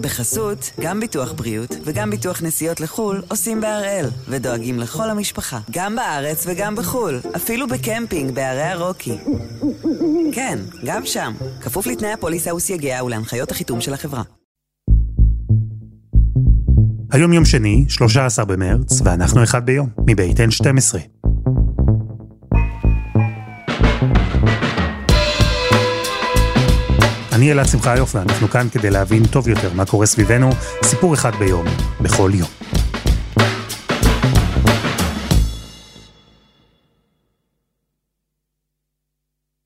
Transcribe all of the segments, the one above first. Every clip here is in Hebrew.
בחסות, גם ביטוח בריאות וגם ביטוח נסיעות לחו"ל עושים בהראל, ודואגים לכל המשפחה, גם בארץ וגם בחו"ל, אפילו בקמפינג בערי הרוקי. כן, גם שם, כפוף לתנאי הפוליסה וסייגיה ולהנחיות החיתום של החברה. היום יום שני, 13 במרץ, ואנחנו אחד ביום, מבית N12. אני אלעד שמחיוף ואנחנו כאן כדי להבין טוב יותר מה קורה סביבנו, סיפור אחד ביום, בכל יום.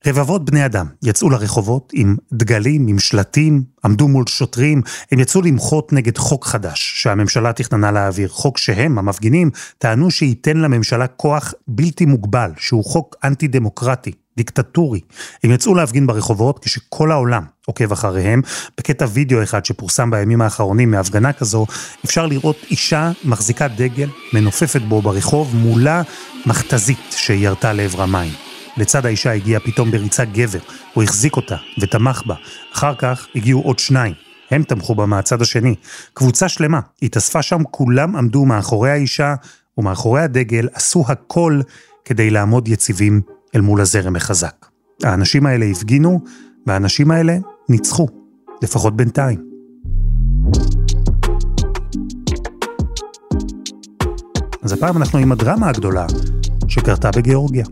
רבבות בני אדם יצאו לרחובות עם דגלים, עם שלטים, עמדו מול שוטרים, הם יצאו למחות נגד חוק חדש שהממשלה תכננה להעביר, חוק שהם, המפגינים, טענו שייתן לממשלה כוח בלתי מוגבל, שהוא חוק אנטי דמוקרטי, דיקטטורי. הם יצאו להפגין ברחובות כשכל העולם עוקב אחריהם. בקטע וידאו אחד שפורסם בימים האחרונים מהפגנה כזו, אפשר לראות אישה מחזיקה דגל, מנופפת בו ברחוב, מולה מכתזית שירתה לעברה מים. לצד האישה הגיע פתאום בריצה גבר, הוא החזיק אותה ותמך בה. אחר כך הגיעו עוד שניים, הם תמכו בה מהצד השני. קבוצה שלמה התאספה שם, כולם עמדו מאחורי האישה ומאחורי הדגל, עשו הכל כדי לעמוד יציבים אל מול הזרם החזק. האנשים האלה הפגינו, והאנשים האלה ניצחו, לפחות בינתיים. אז הפעם אנחנו עם הדרמה הגדולה שקרתה בגיאורגיה.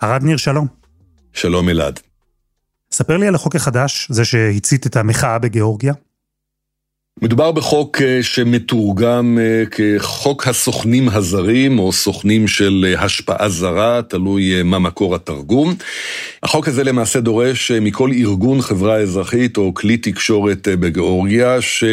ערד ניר, שלום. שלום אלעד. ספר לי על החוק החדש, זה שהצית את המחאה בגיאורגיה. מדובר בחוק אה, שמתורגם אה, כחוק הסוכנים הזרים, או סוכנים של אה, השפעה זרה, תלוי מה מקור התרגום. החוק הזה למעשה דורש מכל ארגון חברה אזרחית או כלי תקשורת בגיאורגיה, ש...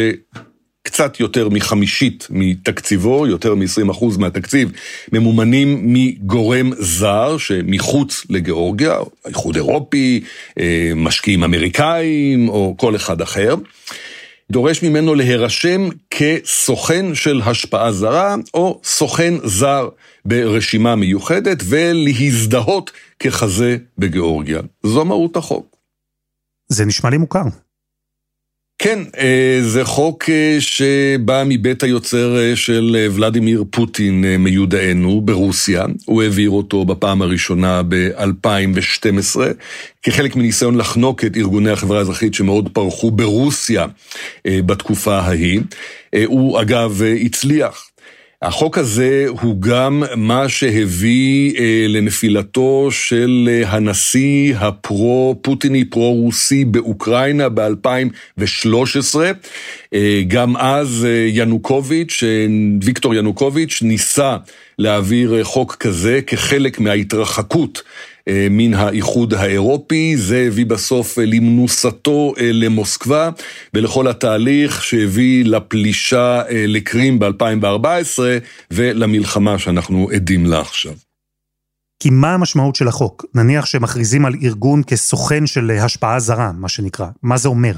קצת יותר מחמישית מתקציבו, יותר מ-20% מהתקציב, ממומנים מגורם זר שמחוץ לגיאורגיה, האיחוד אירופי, משקיעים אמריקאים או כל אחד אחר. דורש ממנו להירשם כסוכן של השפעה זרה, או סוכן זר ברשימה מיוחדת, ולהזדהות ככזה בגיאורגיה. זו מהות החוק. זה נשמע לי מוכר. כן, אה, זה חוק אה, שבא מבית היוצר אה, של ולדימיר פוטין מיודענו ברוסיה. הוא העביר אותו בפעם הראשונה ב-2012, כחלק מניסיון לחנוק את ארגוני החברה האזרחית שמאוד פרחו ברוסיה בתקופה ההיא. הוא אגב הצליח. החוק הזה הוא גם מה שהביא אה, לנפילתו של אה, הנשיא הפרו-פוטיני, פרו-רוסי באוקראינה ב-2013. אה, גם אז אה, ינוקוביץ', אה, ויקטור ינוקוביץ', ניסה להעביר אה, חוק כזה כחלק מההתרחקות מן האיחוד האירופי, זה הביא בסוף אה, למנוסתו אה, למוסקבה ולכל התהליך שהביא לפלישה לקרים ב-2014 ולמלחמה שאנחנו עדים לה עכשיו. כי מה המשמעות של החוק? נניח שמכריזים על ארגון כסוכן של השפעה זרה, מה שנקרא. מה זה אומר?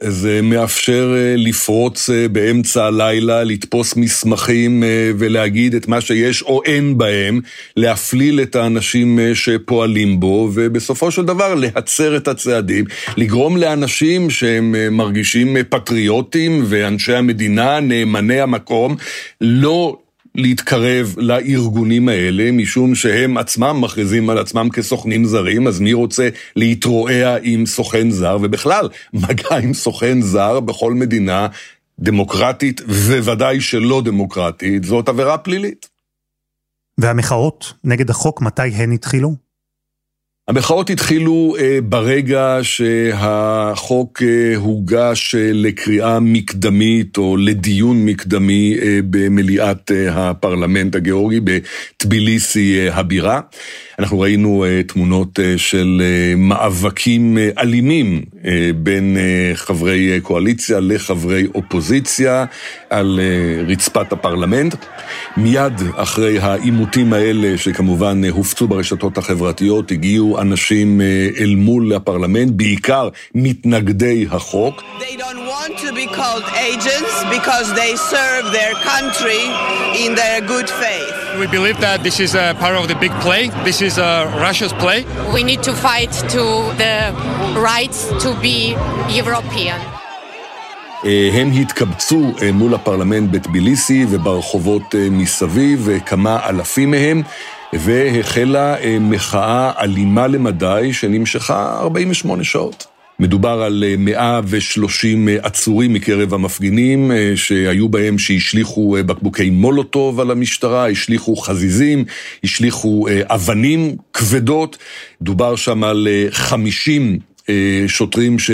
זה מאפשר אה, לפרוץ אה, באמצע הלילה, לתפוס מסמכים אה, ולהגיד את מה שיש או אין בהם, להפליל את האנשים שפועלים בו, ובסופו של דבר להצר את הצעדים, לגרום לאנשים שהם מרגישים פטריוטים ואנשי המדינה, נאמני המקום, לא להתקרב לארגונים האלה, משום שהם עצמם מכריזים על עצמם כסוכנים זרים, אז מי רוצה להתרועע עם סוכן זר, ובכלל, מגע עם סוכן זר בכל מדינה דמוקרטית, וודאי שלא דמוקרטית, זאת עבירה פלילית. והמחאות נגד החוק, מתי הן התחילו? המחאות התחילו אה, ברגע שהחוק אה, הוגש אה, לקריאה מקדמית או לדיון מקדמי במליאת הפרלמנט הגיאורגי בטביליסי הבירה. אנחנו ראינו תמונות של מאבקים אלימים בין חברי קואליציה לחברי אופוזיציה על רצפת הפרלמנט. מיד אחרי העימותים האלה, שכמובן הופצו ברשתות החברתיות, הגיעו אנשים אה, אל מול הפרלמנט, בעיקר מתנגדי החוק. They don't want to be called agents because they serve their country in their good faith. We believe that this is a part of the big play. This is a Russia's play. We need to fight to the rights to be European. הם התקבצו מול הפרלמנט בטביליסי וברחובות מסביב, כמה אלפים מהם, והחלה מחאה אלימה למדי שנמשכה 48 שעות. מדובר על 130 עצורים מקרב המפגינים שהיו בהם שהשליכו בקבוקי מולוטוב על המשטרה, השליכו חזיזים, השליכו אבנים כבדות, דובר שם על 50 שוטרים ש...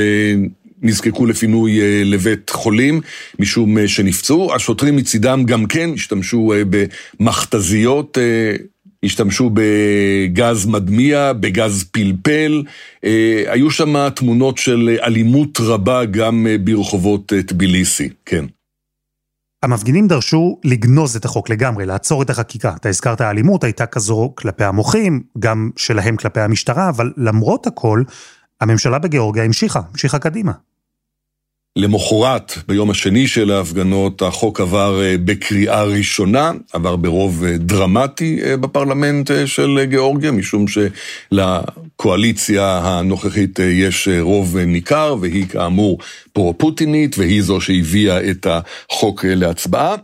נזקקו לפינוי לבית חולים, משום שנפצעו. השוטרים מצידם גם כן השתמשו במכתזיות, השתמשו בגז מדמיע, בגז פלפל. היו שם תמונות של אלימות רבה גם ברחובות טביליסי, כן. המפגינים דרשו לגנוז את החוק לגמרי, לעצור את החקיקה. אתה הזכרת האלימות, הייתה כזו כלפי המוחים, גם שלהם כלפי המשטרה, אבל למרות הכל, הממשלה בגיאורגיה המשיכה, המשיכה קדימה. למחרת, ביום השני של ההפגנות, החוק עבר בקריאה ראשונה, עבר ברוב דרמטי בפרלמנט של גיאורגיה, משום שלקואליציה הנוכחית יש רוב ניכר, והיא כאמור פרו-פוטינית, והיא זו שהביאה את החוק להצבעה.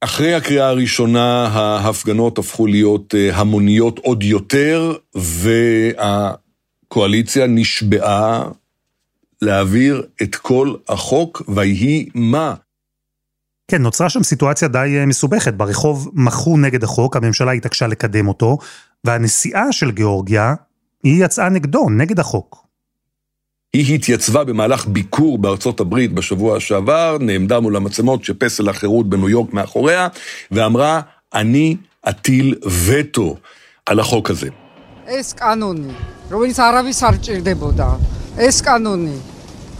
אחרי הקריאה הראשונה, ההפגנות הפכו להיות המוניות עוד יותר, והקואליציה נשבעה להעביר את כל החוק, ויהי מה. כן, נוצרה שם סיטואציה די אה, מסובכת. ברחוב מחו נגד החוק, הממשלה התעקשה לקדם אותו, והנסיעה של גיאורגיה, היא יצאה נגדו, נגד החוק. היא התייצבה במהלך ביקור בארצות הברית בשבוע שעבר, נעמדה מול המצלמות שפסל החירות בניו יורק מאחוריה, ואמרה, אני אטיל וטו על החוק הזה. אס קאנוני, ערבי הערבי ეს კანონი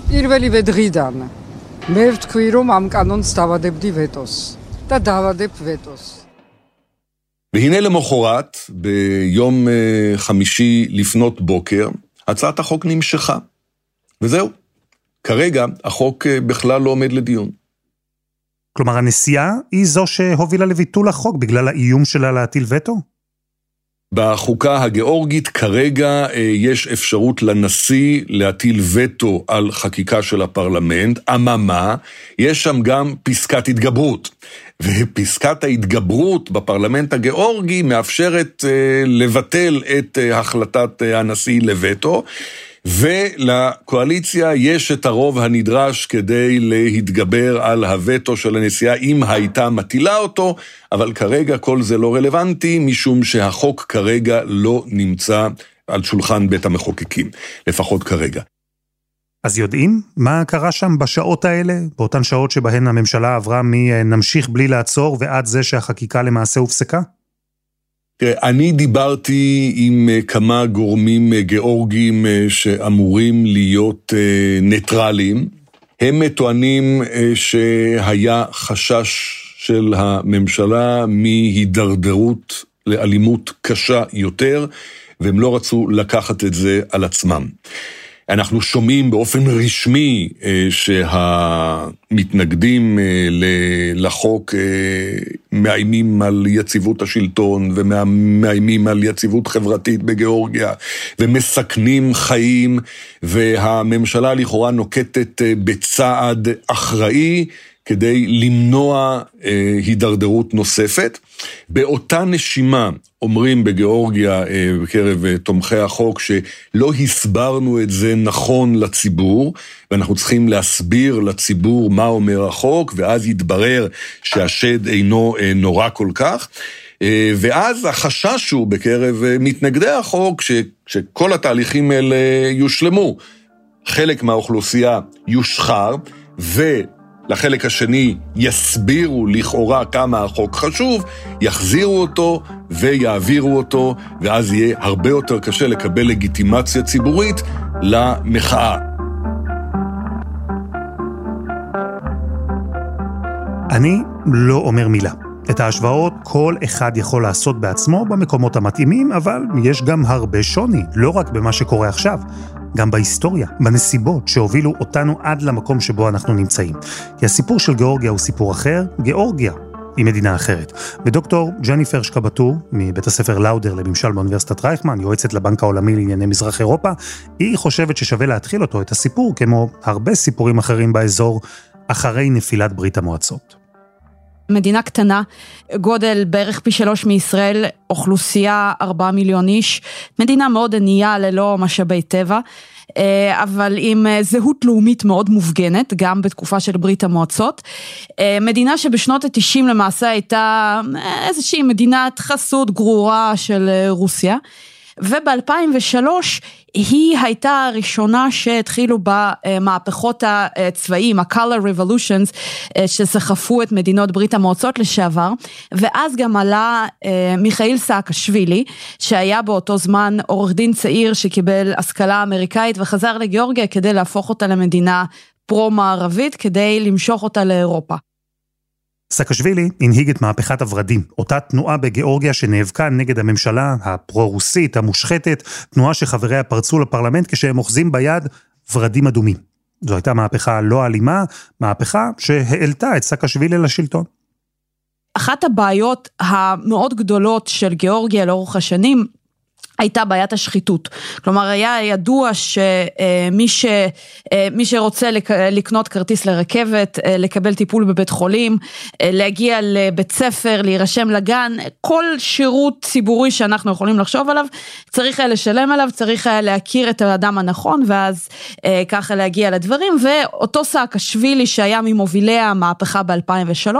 პირველივე დღიდან მე ვთქვი, რომ ამ კანონს დავადებდი ვეტოს და დავადებ וטוס. והנה למחרת, ביום חמישי לפנות בוקר, הצעת החוק נמשכה. וזהו. כרגע החוק בכלל לא עומד לדיון. כלומר, הנשיאה היא זו שהובילה לביטול החוק בגלל האיום שלה להטיל וטו? בחוקה הגיאורגית כרגע יש אפשרות לנשיא להטיל וטו על חקיקה של הפרלמנט, אממה, יש שם גם פסקת התגברות. ופסקת ההתגברות בפרלמנט הגיאורגי מאפשרת לבטל את החלטת הנשיא לווטו, ולקואליציה יש את הרוב הנדרש כדי להתגבר על הווטו של הנשיאה אם הייתה מטילה אותו, אבל כרגע כל זה לא רלוונטי, משום שהחוק כרגע לא נמצא על שולחן בית המחוקקים, לפחות כרגע. אז יודעים מה קרה שם בשעות האלה? באותן שעות שבהן הממשלה עברה מנמשיך בלי לעצור ועד זה שהחקיקה למעשה הופסקה? תראה, אני דיברתי עם כמה גורמים גיאורגיים שאמורים להיות ניטרליים. הם טוענים שהיה חשש של הממשלה מהידרדרות לאלימות קשה יותר, והם לא רצו לקחת את זה על עצמם. אנחנו שומעים באופן רשמי שהמתנגדים לחוק מאיימים על יציבות השלטון ומאיימים על יציבות חברתית בגיאורגיה ומסכנים חיים והממשלה לכאורה נוקטת בצעד אחראי כדי למנוע אה, הידרדרות נוספת. באותה נשימה אומרים בגיאורגיה אה, בקרב אה, תומכי החוק שלא הסברנו את זה נכון לציבור, ואנחנו צריכים להסביר לציבור מה אומר החוק, ואז יתברר שהשד אינו אה, נורא כל כך. אה, ואז החשש הוא בקרב אה, מתנגדי החוק ש, שכל התהליכים האלה יושלמו. חלק מהאוכלוסייה יושחר, ו... לחלק השני יסבירו לכאורה כמה החוק חשוב, יחזירו אותו ויעבירו אותו, ואז יהיה הרבה יותר קשה לקבל לגיטימציה ציבורית למחאה. אני לא אומר מילה. את ההשוואות כל אחד יכול לעשות בעצמו במקומות המתאימים, אבל יש גם הרבה שוני, לא רק במה שקורה עכשיו. גם בהיסטוריה, בנסיבות שהובילו אותנו עד למקום שבו אנחנו נמצאים. כי הסיפור של גיאורגיה הוא סיפור אחר, גיאורגיה עם מדינה אחרת. ודוקטור ג'ניפר שקבטור, מבית הספר לאודר לממשל באוניברסיטת רייכמן, יועצת לבנק העולמי לענייני מזרח אירופה, היא חושבת ששווה להתחיל אותו, את הסיפור, כמו הרבה סיפורים אחרים באזור, אחרי נפילת ברית המועצות. מדינה קטנה, גודל בערך פי שלוש מישראל, אוכלוסייה ארבעה מיליון איש, מדינה מאוד ענייה ללא משאבי טבע. אה, אבל עם אה, זהות לאומית מאוד מופגנת, גם בתקופה של ברית המועצות. אה, מדינה שבשנות התשעים למעשה הייתה איזושהי מדינת חסות גרורה של רוסיה. וב-2003 היא הייתה הראשונה שהתחילו במהפכות הצבאיים, ה-color revolutions, שסחפו את מדינות ברית המועצות לשעבר, ואז גם עלה אה, מיכאיל סאקשווילי, שהיה באותו זמן עורך דין צעיר שקיבל השכלה אמריקאית וחזר לגיאורגיה כדי להפוך אותה למדינה פרו-מערבית, כדי למשוך אותה לאירופה. סקשווילי הנהיג את מהפכת הורדים, אותה תנועה בגיאורגיה שנאבקה נגד הממשלה הפרו-רוסית, המושחתת, תנועה שחבריה פרצו לפרלמנט כשהם אוחזים ביד ורדים אדומים. זו הייתה מהפכה לא אלימה, מהפכה שהעלתה את סקשווילי לשלטון. אחת הבעיות המאוד גדולות של גיאורגיה לאורך השנים הייתה בעיית השחיתות. כלומר, היה ידוע שמי ש, מי שרוצה לקנות כרטיס לרכבת, לקבל טיפול בבית חולים, להגיע לבית ספר, להירשם לגן, כל שירות ציבורי שאנחנו יכולים לחשוב עליו, צריך היה לשלם עליו, צריך היה להכיר את האדם הנכון, ואז ככה להגיע לדברים, ואותו סאקשווילי שהיה ממובילי המהפכה ב-2003,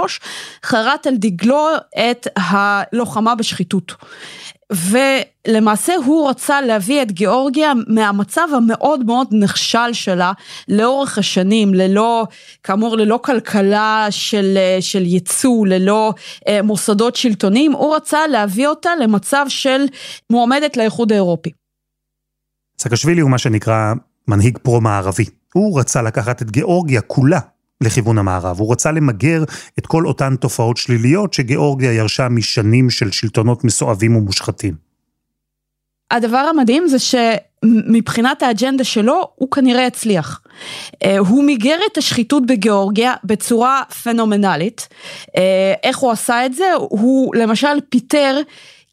חרט על דגלו את הלוחמה בשחיתות. ולמעשה הוא רצה להביא את גיאורגיה מהמצב המאוד מאוד נכשל שלה לאורך השנים, ללא, כאמור, ללא כלכלה של, של ייצוא, ללא אה, מוסדות שלטוניים, הוא רצה להביא אותה למצב של מועמדת לאיחוד האירופי. סקשווילי הוא מה שנקרא מנהיג פרו-מערבי. הוא רצה לקחת את גיאורגיה כולה לכיוון המערב. הוא רצה למגר את כל אותן תופעות שליליות שגיאורגיה ירשה משנים של שלטונות מסואבים ומושחתים. הדבר המדהים זה שמבחינת האג'נדה שלו, הוא כנראה הצליח. אה, הוא מיגר את השחיתות בגיאורגיה בצורה פנומנלית. אה, איך הוא עשה את זה? הוא למשל פיטר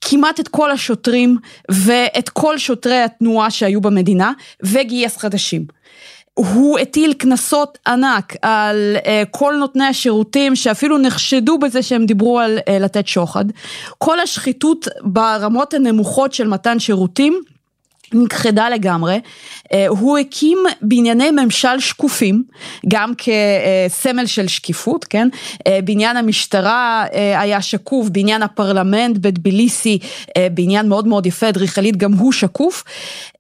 כמעט את כל השוטרים ואת כל שוטרי התנועה שהיו במדינה, וגייס חדשים. הוא הטיל קנסות ענק על uh, כל נותני השירותים שאפילו נחשדו בזה שהם דיברו על uh, לתת שוחד. כל השחיתות ברמות הנמוכות של מתן שירותים נכחדה לגמרי, אה, הוא הקים בנייני ממשל שקופים, גם כסמל של שקיפות, כן? אה, בניין המשטרה אה, היה שקוף, בניין הפרלמנט בטביליסי, בניין מאוד מאוד יפה, אדריכלית, גם הוא שקוף,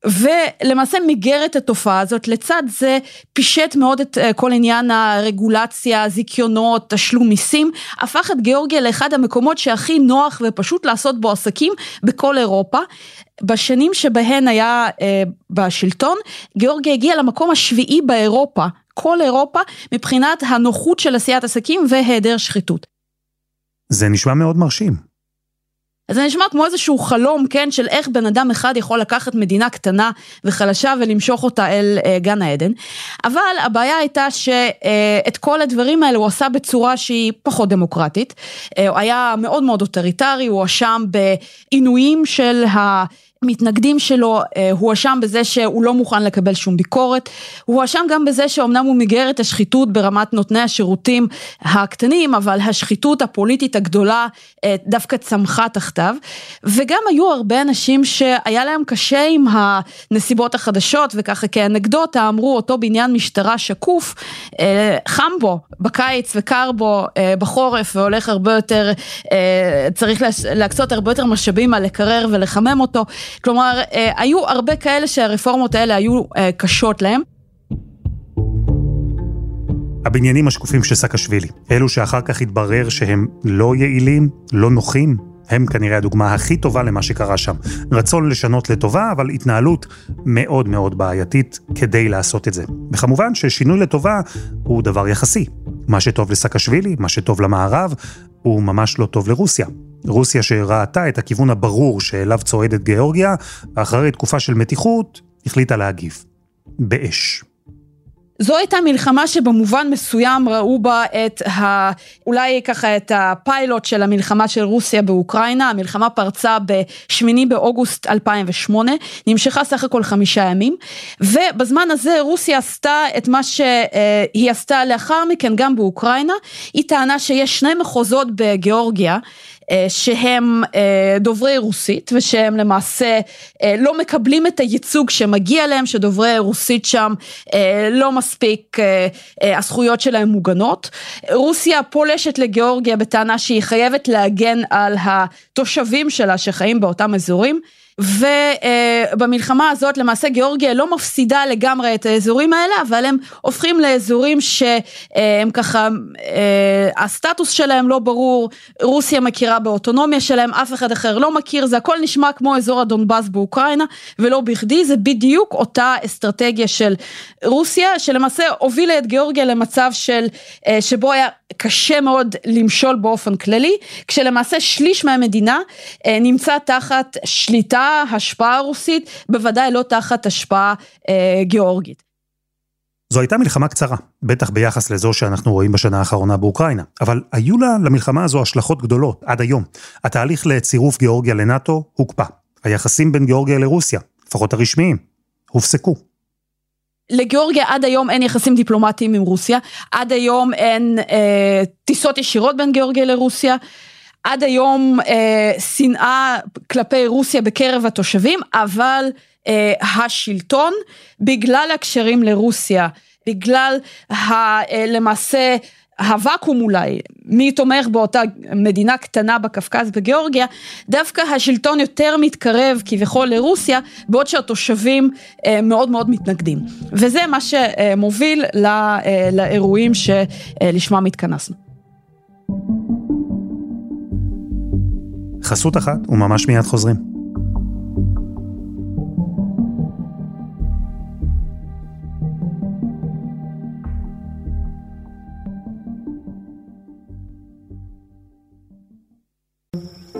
ולמעשה מיגר את התופעה הזאת, לצד זה פישט מאוד את כל עניין הרגולציה, זיכיונות, תשלום מיסים, הפך את גיאורגיה לאחד המקומות שהכי נוח ופשוט לעשות בו עסקים בכל אירופה. בשנים שבהן היה אה, בשלטון, גיאורגיה הגיעה למקום השביעי באירופה, כל אירופה, מבחינת הנוחות של עשיית עסקים והיעדר שחיתות. זה נשמע מאוד מרשים. אז זה נשמע כמו איזשהו חלום, כן, של איך בן אדם אחד יכול לקחת מדינה קטנה וחלשה ולמשוך אותה אל אה, גן העדן. אבל הבעיה הייתה שאת אה, כל הדברים האלה הוא עשה בצורה שהיא פחות דמוקרטית. אה, הוא היה מאוד מאוד אוטוריטרי, הוא הואשם בעינויים של ה... המתנגדים שלו אה, הואשם בזה שהוא לא מוכן לקבל שום ביקורת, הוא הואשם גם בזה שאומנם הוא מיגר את השחיתות ברמת נותני השירותים הקטנים, אבל השחיתות הפוליטית הגדולה אה, דווקא צמחה תחתיו, וגם היו הרבה אנשים שהיה להם קשה עם הנסיבות החדשות, וככה כאנקדוטה אמרו אותו בניין משטרה שקוף, אה, חם בו בקיץ וקר בו בחורף והולך הרבה יותר, צריך להקצות הרבה יותר משאבים על לקרר ולחמם אותו. כלומר, אה, היו הרבה כאלה שהרפורמות האלה היו אה, קשות להם. הבניינים השקופים של סאקשווילי, אלו שאחר כך התברר שהם לא יעילים, לא נוחים, הם כנראה הדוגמה הכי טובה למה שקרה שם. רצון לשנות לטובה, אבל התנהלות מאוד מאוד בעייתית כדי לעשות את זה. וכמובן ששינוי לטובה הוא דבר יחסי. מה שטוב לסאקשווילי, מה שטוב למערב, הוא ממש לא טוב לרוסיה. רוסיה שראתה את הכיוון הברור שאליו צועדת גיאורגיה, ואחרי תקופה של מתיחות, החליטה להגיב. באש. זו הייתה מלחמה שבמובן מסוים ראו בה את ה... אולי ככה את הפיילוט של המלחמה של רוסיה באוקראינה, המלחמה פרצה ב-8 באוגוסט 2008, נמשכה סך הכל חמישה ימים, ובזמן הזה רוסיה עשתה את מה שהיא עשתה לאחר מכן גם באוקראינה, היא טענה שיש שני מחוזות בגיאורגיה, אה, שהם אה, דוברי רוסית ושהם למעשה אה, לא מקבלים את הייצוג שמגיע להם, שדוברי רוסית שם לא מספיק, הזכויות שלהם מוגנות. רוסיה פולשת לגיאורגיה בטענה שהיא חייבת להגן על התושבים שלה שחיים באותם אזורים. ובמלחמה הזאת למעשה גיאורגיה לא מפסידה לגמרי את האזורים האלה, אבל הם הופכים לאזורים שהם ככה, אה, הסטטוס שלהם לא ברור, רוסיה מכירה באוטונומיה שלהם, אף אחד אחר לא מכיר, זה הכל נשמע כמו אזור הדונבאס באוקראינה, ולא בכדי, זה בדיוק אותה אסטרטגיה של רוסיה, שלמעשה הובילה את גיאורגיה למצב של, אה, שבו היה קשה מאוד למשול באופן כללי, כשלמעשה שליש מהמדינה אה, נמצא תחת שליטה, השפעה רוסית, בוודאי לא תחת השפעה אה, גיאורגית. זו הייתה מלחמה קצרה, בטח ביחס לזו שאנחנו רואים בשנה האחרונה באוקראינה, אבל היו לה למלחמה הזו השלכות גדולות עד היום. התהליך לצירוף גיאורגיה לנאט"ו הוקפא. היחסים בין גיאורגיה לרוסיה, לפחות הרשמיים, הופסקו. לגיאורגיה עד היום אין יחסים דיפלומטיים עם רוסיה, עד היום אין אה, טיסות ישירות בין גיאורגיה לרוסיה, עד היום אה, שנאה כלפי רוסיה בקרב התושבים, אבל אה, השלטון, בגלל הקשרים לרוסיה, בגלל ה, אה, למעשה הוואקום אולי, מי תומך באותה מדינה קטנה בקווקז בגיאורגיה, דווקא השלטון יותר מתקרב כביכול לרוסיה, בעוד שהתושבים אה, מאוד מאוד מתנגדים. וזה מה שמוביל אה, לאירועים שלשמם התכנסנו. חסות אחת וממש מיד חוזרים.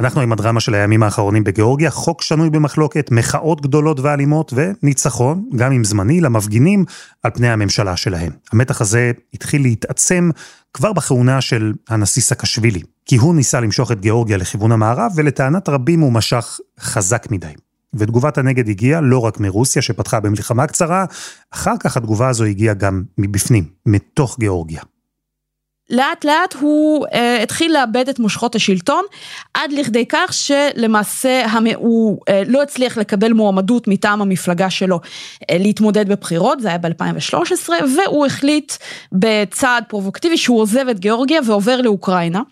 אנחנו עם הדרמה של הימים האחרונים בגיאורגיה, חוק שנוי במחלוקת, מחאות גדולות ואלימות וניצחון, גם אם זמני, למפגינים על פני הממשלה שלהם. המתח הזה התחיל להתעצם כבר בכהונה של הנשיא סקשווילי, כי הוא ניסה למשוך את גיאורגיה לכיוון המערב, ולטענת רבים הוא משך חזק מדי. ותגובת הנגד הגיעה לא רק מרוסיה שפתחה במלחמה קצרה, אחר כך התגובה הזו הגיעה גם מבפנים, מתוך גיאורגיה. לאט לאט הוא uh, התחיל לאבד את מושכות השלטון, עד לכדי כך שלמעשה המ... הוא uh, לא הצליח לקבל מועמדות מטעם המפלגה שלו uh, להתמודד בבחירות, זה היה ב-2013, והוא החליט בצעד פרובוקטיבי שהוא עוזב את גיאורגיה ועובר לאוקראינה.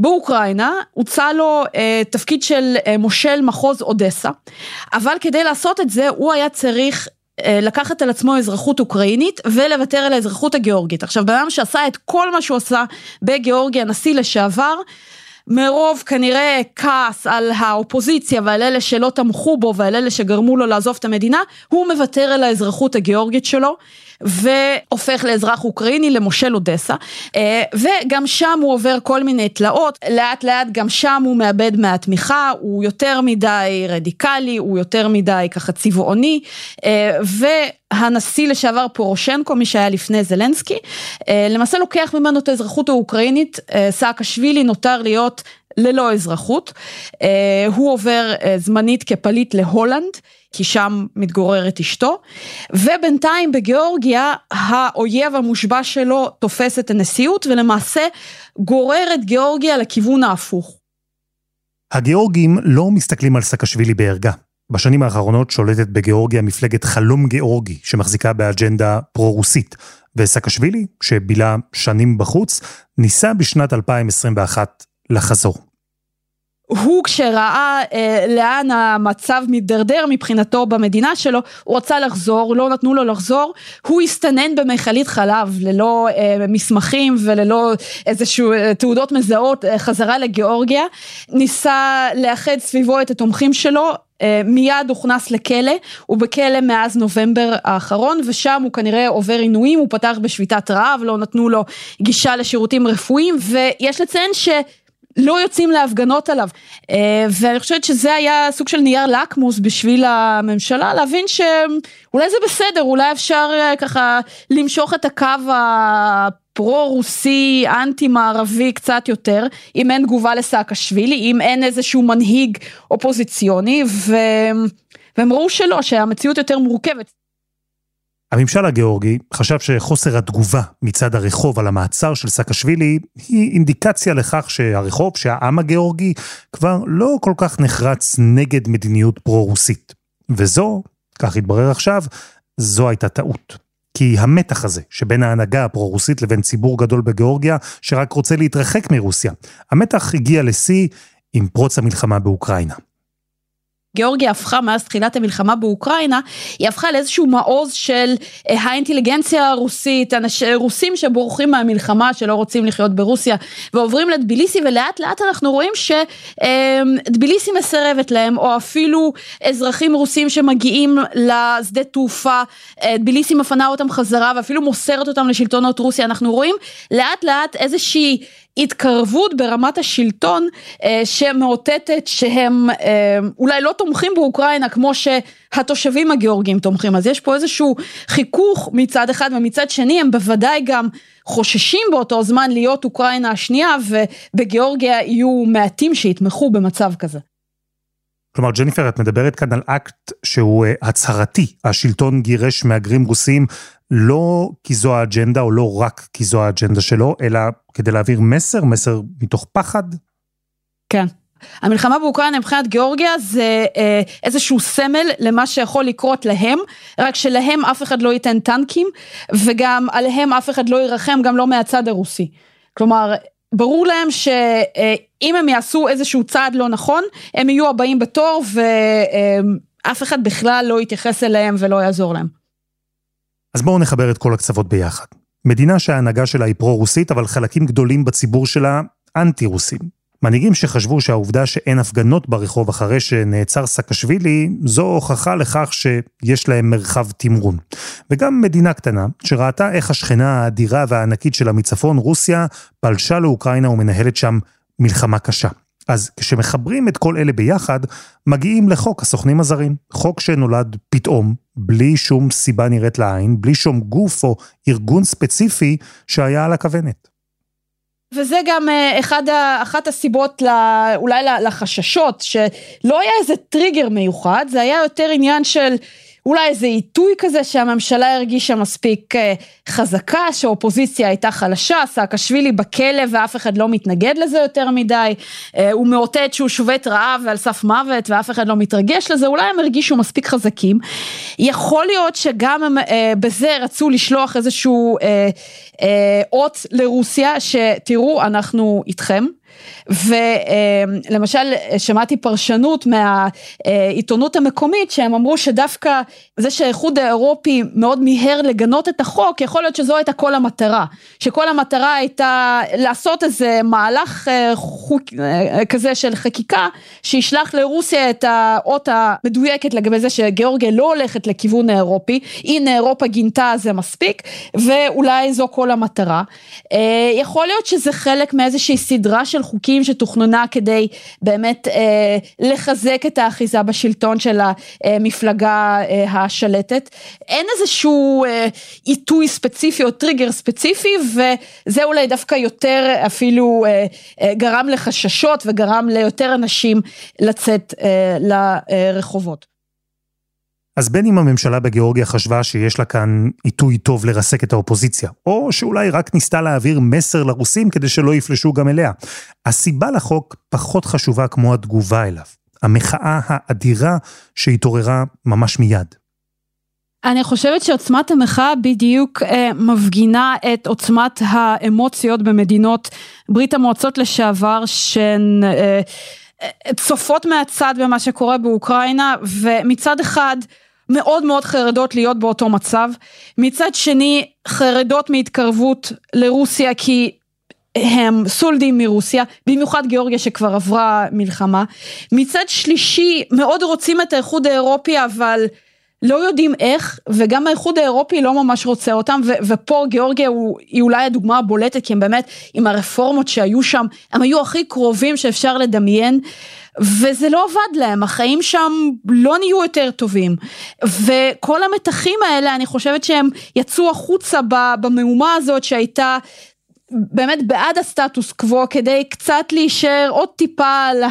באוקראינה הוצע לו אה, תפקיד של אה, מושל מחוז אודסה, אבל כדי לעשות את זה הוא היה צריך אה, לקחת על עצמו אזרחות אוקראינית ולוותר על האזרחות הגיאורגית. עכשיו, בן אדם שעשה את כל מה שהוא עשה בגיאורגיה, נשיא לשעבר, מרוב כנראה כעס על האופוזיציה ועל אלה שלא תמכו בו ועל אלה שגרמו לו לעזוב את המדינה, הוא מוותר על האזרחות הגיאורגית שלו. והופך לאזרח אוקראיני למושל אודסה אה, וגם שם הוא עובר כל מיני תלאות. לאט לאט גם שם הוא מאבד מהתמיכה הוא יותר מדי רדיקלי הוא יותר מדי ככה צבעוני. אה, והנשיא לשעבר פורושנקו מי שהיה לפני זלנסקי אה, למעשה לוקח ממנו את האזרחות האוקראינית. סאקשווילי נותר להיות ללא אזרחות הוא עובר זמנית כפליט להולנד. כי שם מתגוררת אשתו, ובינתיים בגיאורגיה האויב המושבע שלו תופס את הנשיאות ולמעשה גורר את גיאורגיה לכיוון ההפוך. הגיאורגים לא מסתכלים על סקשווילי בערגה. בשנים האחרונות שולטת בגיאורגיה מפלגת חלום גיאורגי, שמחזיקה באג'נדה פרו-רוסית. וסקשווילי, שבילה שנים בחוץ, ניסה בשנת 2021 לחזור. הוא כשראה אה, לאן המצב מידרדר מבחינתו במדינה שלו, הוא רצה לחזור, לא נתנו לו לחזור, הוא הסתנן במכלית חלב ללא אה, מסמכים וללא איזשהו אה, תעודות מזהות אה, חזרה לגיאורגיה, ניסה לאחד סביבו את התומכים שלו, אה, מיד הוכנס לכלא, הוא בכלא מאז נובמבר האחרון ושם הוא כנראה עובר עינויים, הוא פתח בשביתת רעב, לא נתנו לו גישה לשירותים רפואיים ויש לציין ש... לא יוצאים להפגנות עליו. אה, ואני חושבת שזה היה סוג של נייר לקמוס בשביל הממשלה, להבין שאולי זה בסדר, אולי אפשר אה, ככה למשוך את הקו הפרו-רוסי, אנטי-מערבי קצת יותר, אם אין תגובה לסאקשווילי, אם אין איזשהו מנהיג אופוזיציוני, ו... והם ראו שלא, שהמציאות יותר מורכבת. הממשל הגיאורגי חשב שחוסר התגובה מצד הרחוב על המעצר של סאקשווילי היא אינדיקציה לכך שהרחוב, שהעם הגיאורגי, כבר לא כל כך נחרץ נגד מדיניות פרו-רוסית. וזו, כך התברר עכשיו, זו הייתה טעות. כי המתח הזה שבין ההנהגה הפרו-רוסית לבין ציבור גדול בגיאורגיה שרק רוצה להתרחק מרוסיה, המתח הגיע לשיא עם פרוץ המלחמה באוקראינה. גיאורגיה הפכה מאז תחילת המלחמה באוקראינה, היא הפכה לאיזשהו מעוז של אה, האינטליגנציה הרוסית, אנשי רוסים שבורחים מהמלחמה, שלא רוצים לחיות ברוסיה, ועוברים לטביליסי, ולאט לאט אנחנו רואים שטביליסי מסרבת להם, או אפילו אזרחים רוסים שמגיעים לשדה תעופה, טביליסי אה, מפנה אותם חזרה, ואפילו מוסרת אותם לשלטונות רוסיה, אנחנו רואים לאט לאט איזושהי התקרבות ברמת השלטון אה, שמאותתת שהם אה, אולי לא תומכים באוקראינה כמו שהתושבים הגיאורגים תומכים אז יש פה איזשהו חיכוך מצד אחד ומצד שני הם בוודאי גם חוששים באותו זמן להיות אוקראינה השנייה ובגיאורגיה יהיו מעטים שיתמכו במצב כזה. כלומר, ג'ניפר, את מדברת כאן על אקט שהוא uh, הצהרתי. השלטון גירש מהגרים רוסים לא כי זו האג'נדה, או לא רק כי זו האג'נדה שלו, אלא כדי להעביר מסר, מסר מתוך פחד? כן. המלחמה באוקראינה מבחינת גיאורגיה זה אה, איזשהו סמל למה שיכול לקרות להם, רק שלהם אף אחד לא ייתן טנקים, וגם עליהם אף אחד לא ירחם, גם לא מהצד הרוסי. כלומר, ברור להם שאם הם יעשו איזשהו צעד לא נכון, הם יהיו הבאים בתור ואף אחד בכלל לא יתייחס אליהם ולא יעזור להם. אז בואו נחבר את כל הקצוות ביחד. מדינה שההנהגה שלה היא פרו-רוסית, אבל חלקים גדולים בציבור שלה אנטי-רוסים. מנהיגים שחשבו שהעובדה שאין הפגנות ברחוב אחרי שנעצר סקשווילי, זו הוכחה לכך שיש להם מרחב תמרון. וגם מדינה קטנה, שראתה איך השכנה האדירה והענקית שלה מצפון, רוסיה, פלשה לאוקראינה ומנהלת שם מלחמה קשה. אז כשמחברים את כל אלה ביחד, מגיעים לחוק הסוכנים הזרים. חוק שנולד פתאום, בלי שום סיבה נראית לעין, בלי שום גוף או ארגון ספציפי שהיה על הכוונת. וזה גם אה, אחד, אחת הסיבות אולי לחששות, שלא היה איזה טריגר מיוחד, זה היה יותר עניין של אולי איזה עיתוי כזה שהממשלה הרגישה מספיק אה, חזקה, שהאופוזיציה הייתה חלשה, סאקשווילי בכלא ואף אחד לא מתנגד לזה יותר מדי, אה, הוא מאותת שהוא שובת רעב ועל סף מוות ואף אחד לא מתרגש לזה, אולי הם הרגישו מספיק חזקים. יכול להיות שגם הם אה, בזה רצו לשלוח איזשהו אות לרוסיה, שתראו אנחנו איתכם. ולמשל שמעתי פרשנות מהעיתונות המקומית שהם אמרו שדווקא זה שהאיחוד האירופי מאוד מיהר לגנות את החוק יכול להיות שזו הייתה כל המטרה. שכל המטרה הייתה לעשות איזה מהלך אה, חוק, אה, כזה של חקיקה שישלח לרוסיה את האות המדויקת לגבי זה שגיאורגיה לא הולכת לכיוון האירופי. הנה אירופה גינתה זה מספיק ואולי זו כל המטרה. אה, יכול להיות שזה חלק מאיזושהי סדרה של חוקים שתוכננה כדי באמת לחזק את האחיזה בשלטון של המפלגה השלטת. אין איזשהו אה, עיתוי ספציפי או טריגר ספציפי וזה אולי דווקא יותר אפילו אה, אה, גרם לחששות וגרם ליותר אנשים לצאת אה, לרחובות. אז בין אם הממשלה בגיאורגיה חשבה שיש לה כאן עיתוי טוב לרסק את האופוזיציה, או שאולי רק ניסתה להעביר מסר לרוסים כדי שלא יפלשו גם אליה. הסיבה לחוק פחות חשובה כמו התגובה אליו. המחאה האדירה שהתעוררה ממש מיד. אני חושבת שעוצמת המחאה בדיוק אה, מפגינה את עוצמת האמוציות במדינות ברית המועצות לשעבר שהן אה, צופות מהצד במה שקורה באוקראינה, ומצד אחד מאוד מאוד חרדות להיות באותו מצב, מצד שני חרדות מהתקרבות לרוסיה כי הם סולדים מרוסיה, במיוחד גיאורגיה שכבר עברה מלחמה. מצד שלישי מאוד רוצים את האיחוד האירופי אבל לא יודעים איך וגם האיחוד האירופי לא ממש רוצה אותם ופה גיאורגיה הוא, היא אולי הדוגמה הבולטת כי הם באמת עם הרפורמות שהיו שם הם היו הכי קרובים שאפשר לדמיין וזה לא עבד להם החיים שם לא נהיו יותר טובים. וכל המתחים האלה אני חושבת שהם יצאו החוצה במהומה הזאת שהייתה באמת בעד הסטטוס קוו כדי קצת להישאר עוד טיפה על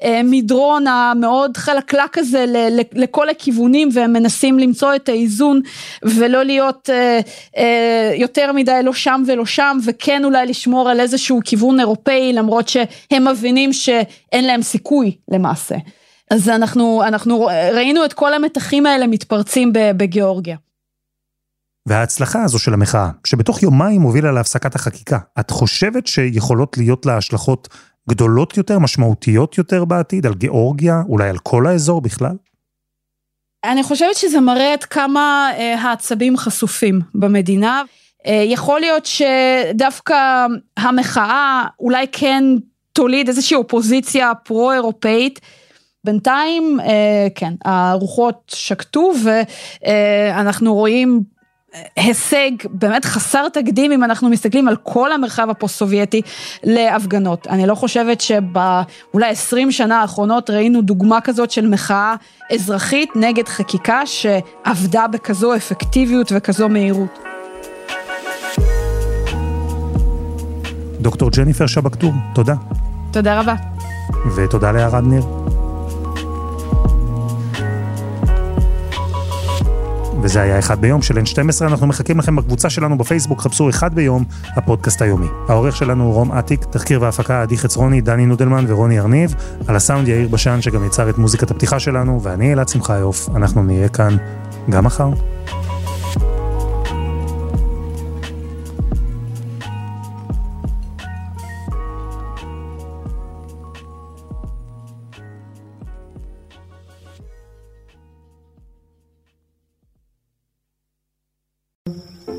המדרון המאוד חלקלק הזה לכל הכיוונים והם מנסים למצוא את האיזון ולא להיות אה, אה, יותר מדי לא שם ולא שם וכן אולי לשמור על איזשהו כיוון אירופאי למרות שהם מבינים שאין להם סיכוי למעשה. אז אנחנו, אנחנו ראינו את כל המתחים האלה מתפרצים בגיאורגיה. וההצלחה הזו של המחאה, שבתוך יומיים הובילה להפסקת החקיקה, את חושבת שיכולות להיות לה השלכות גדולות יותר, משמעותיות יותר בעתיד, על גיאורגיה, אולי על כל האזור בכלל? אני חושבת שזה מראה עד כמה אה, העצבים חשופים במדינה. אה, יכול להיות שדווקא המחאה אולי כן תוליד איזושהי אופוזיציה פרו-אירופאית. בינתיים, אה, כן, הרוחות שקטו ואנחנו רואים הישג באמת חסר תקדים אם אנחנו מסתכלים על כל המרחב הפוסט סובייטי להפגנות. אני לא חושבת שבאולי 20 שנה האחרונות ראינו דוגמה כזאת של מחאה אזרחית נגד חקיקה שעבדה בכזו אפקטיביות וכזו מהירות. דוקטור ג'ניפר שבקטור, תודה. תודה רבה. ותודה לערד ניר. וזה היה אחד ביום של N12, אנחנו מחכים לכם בקבוצה שלנו בפייסבוק, חפשו אחד ביום, הפודקאסט היומי. העורך שלנו הוא רום אטיק, תחקיר והפקה עדי חצרוני, דני נודלמן ורוני ארניב, על הסאונד יאיר בשן שגם יצר את מוזיקת הפתיחה שלנו, ואני אלעד שמחיוף, אנחנו נהיה כאן גם מחר.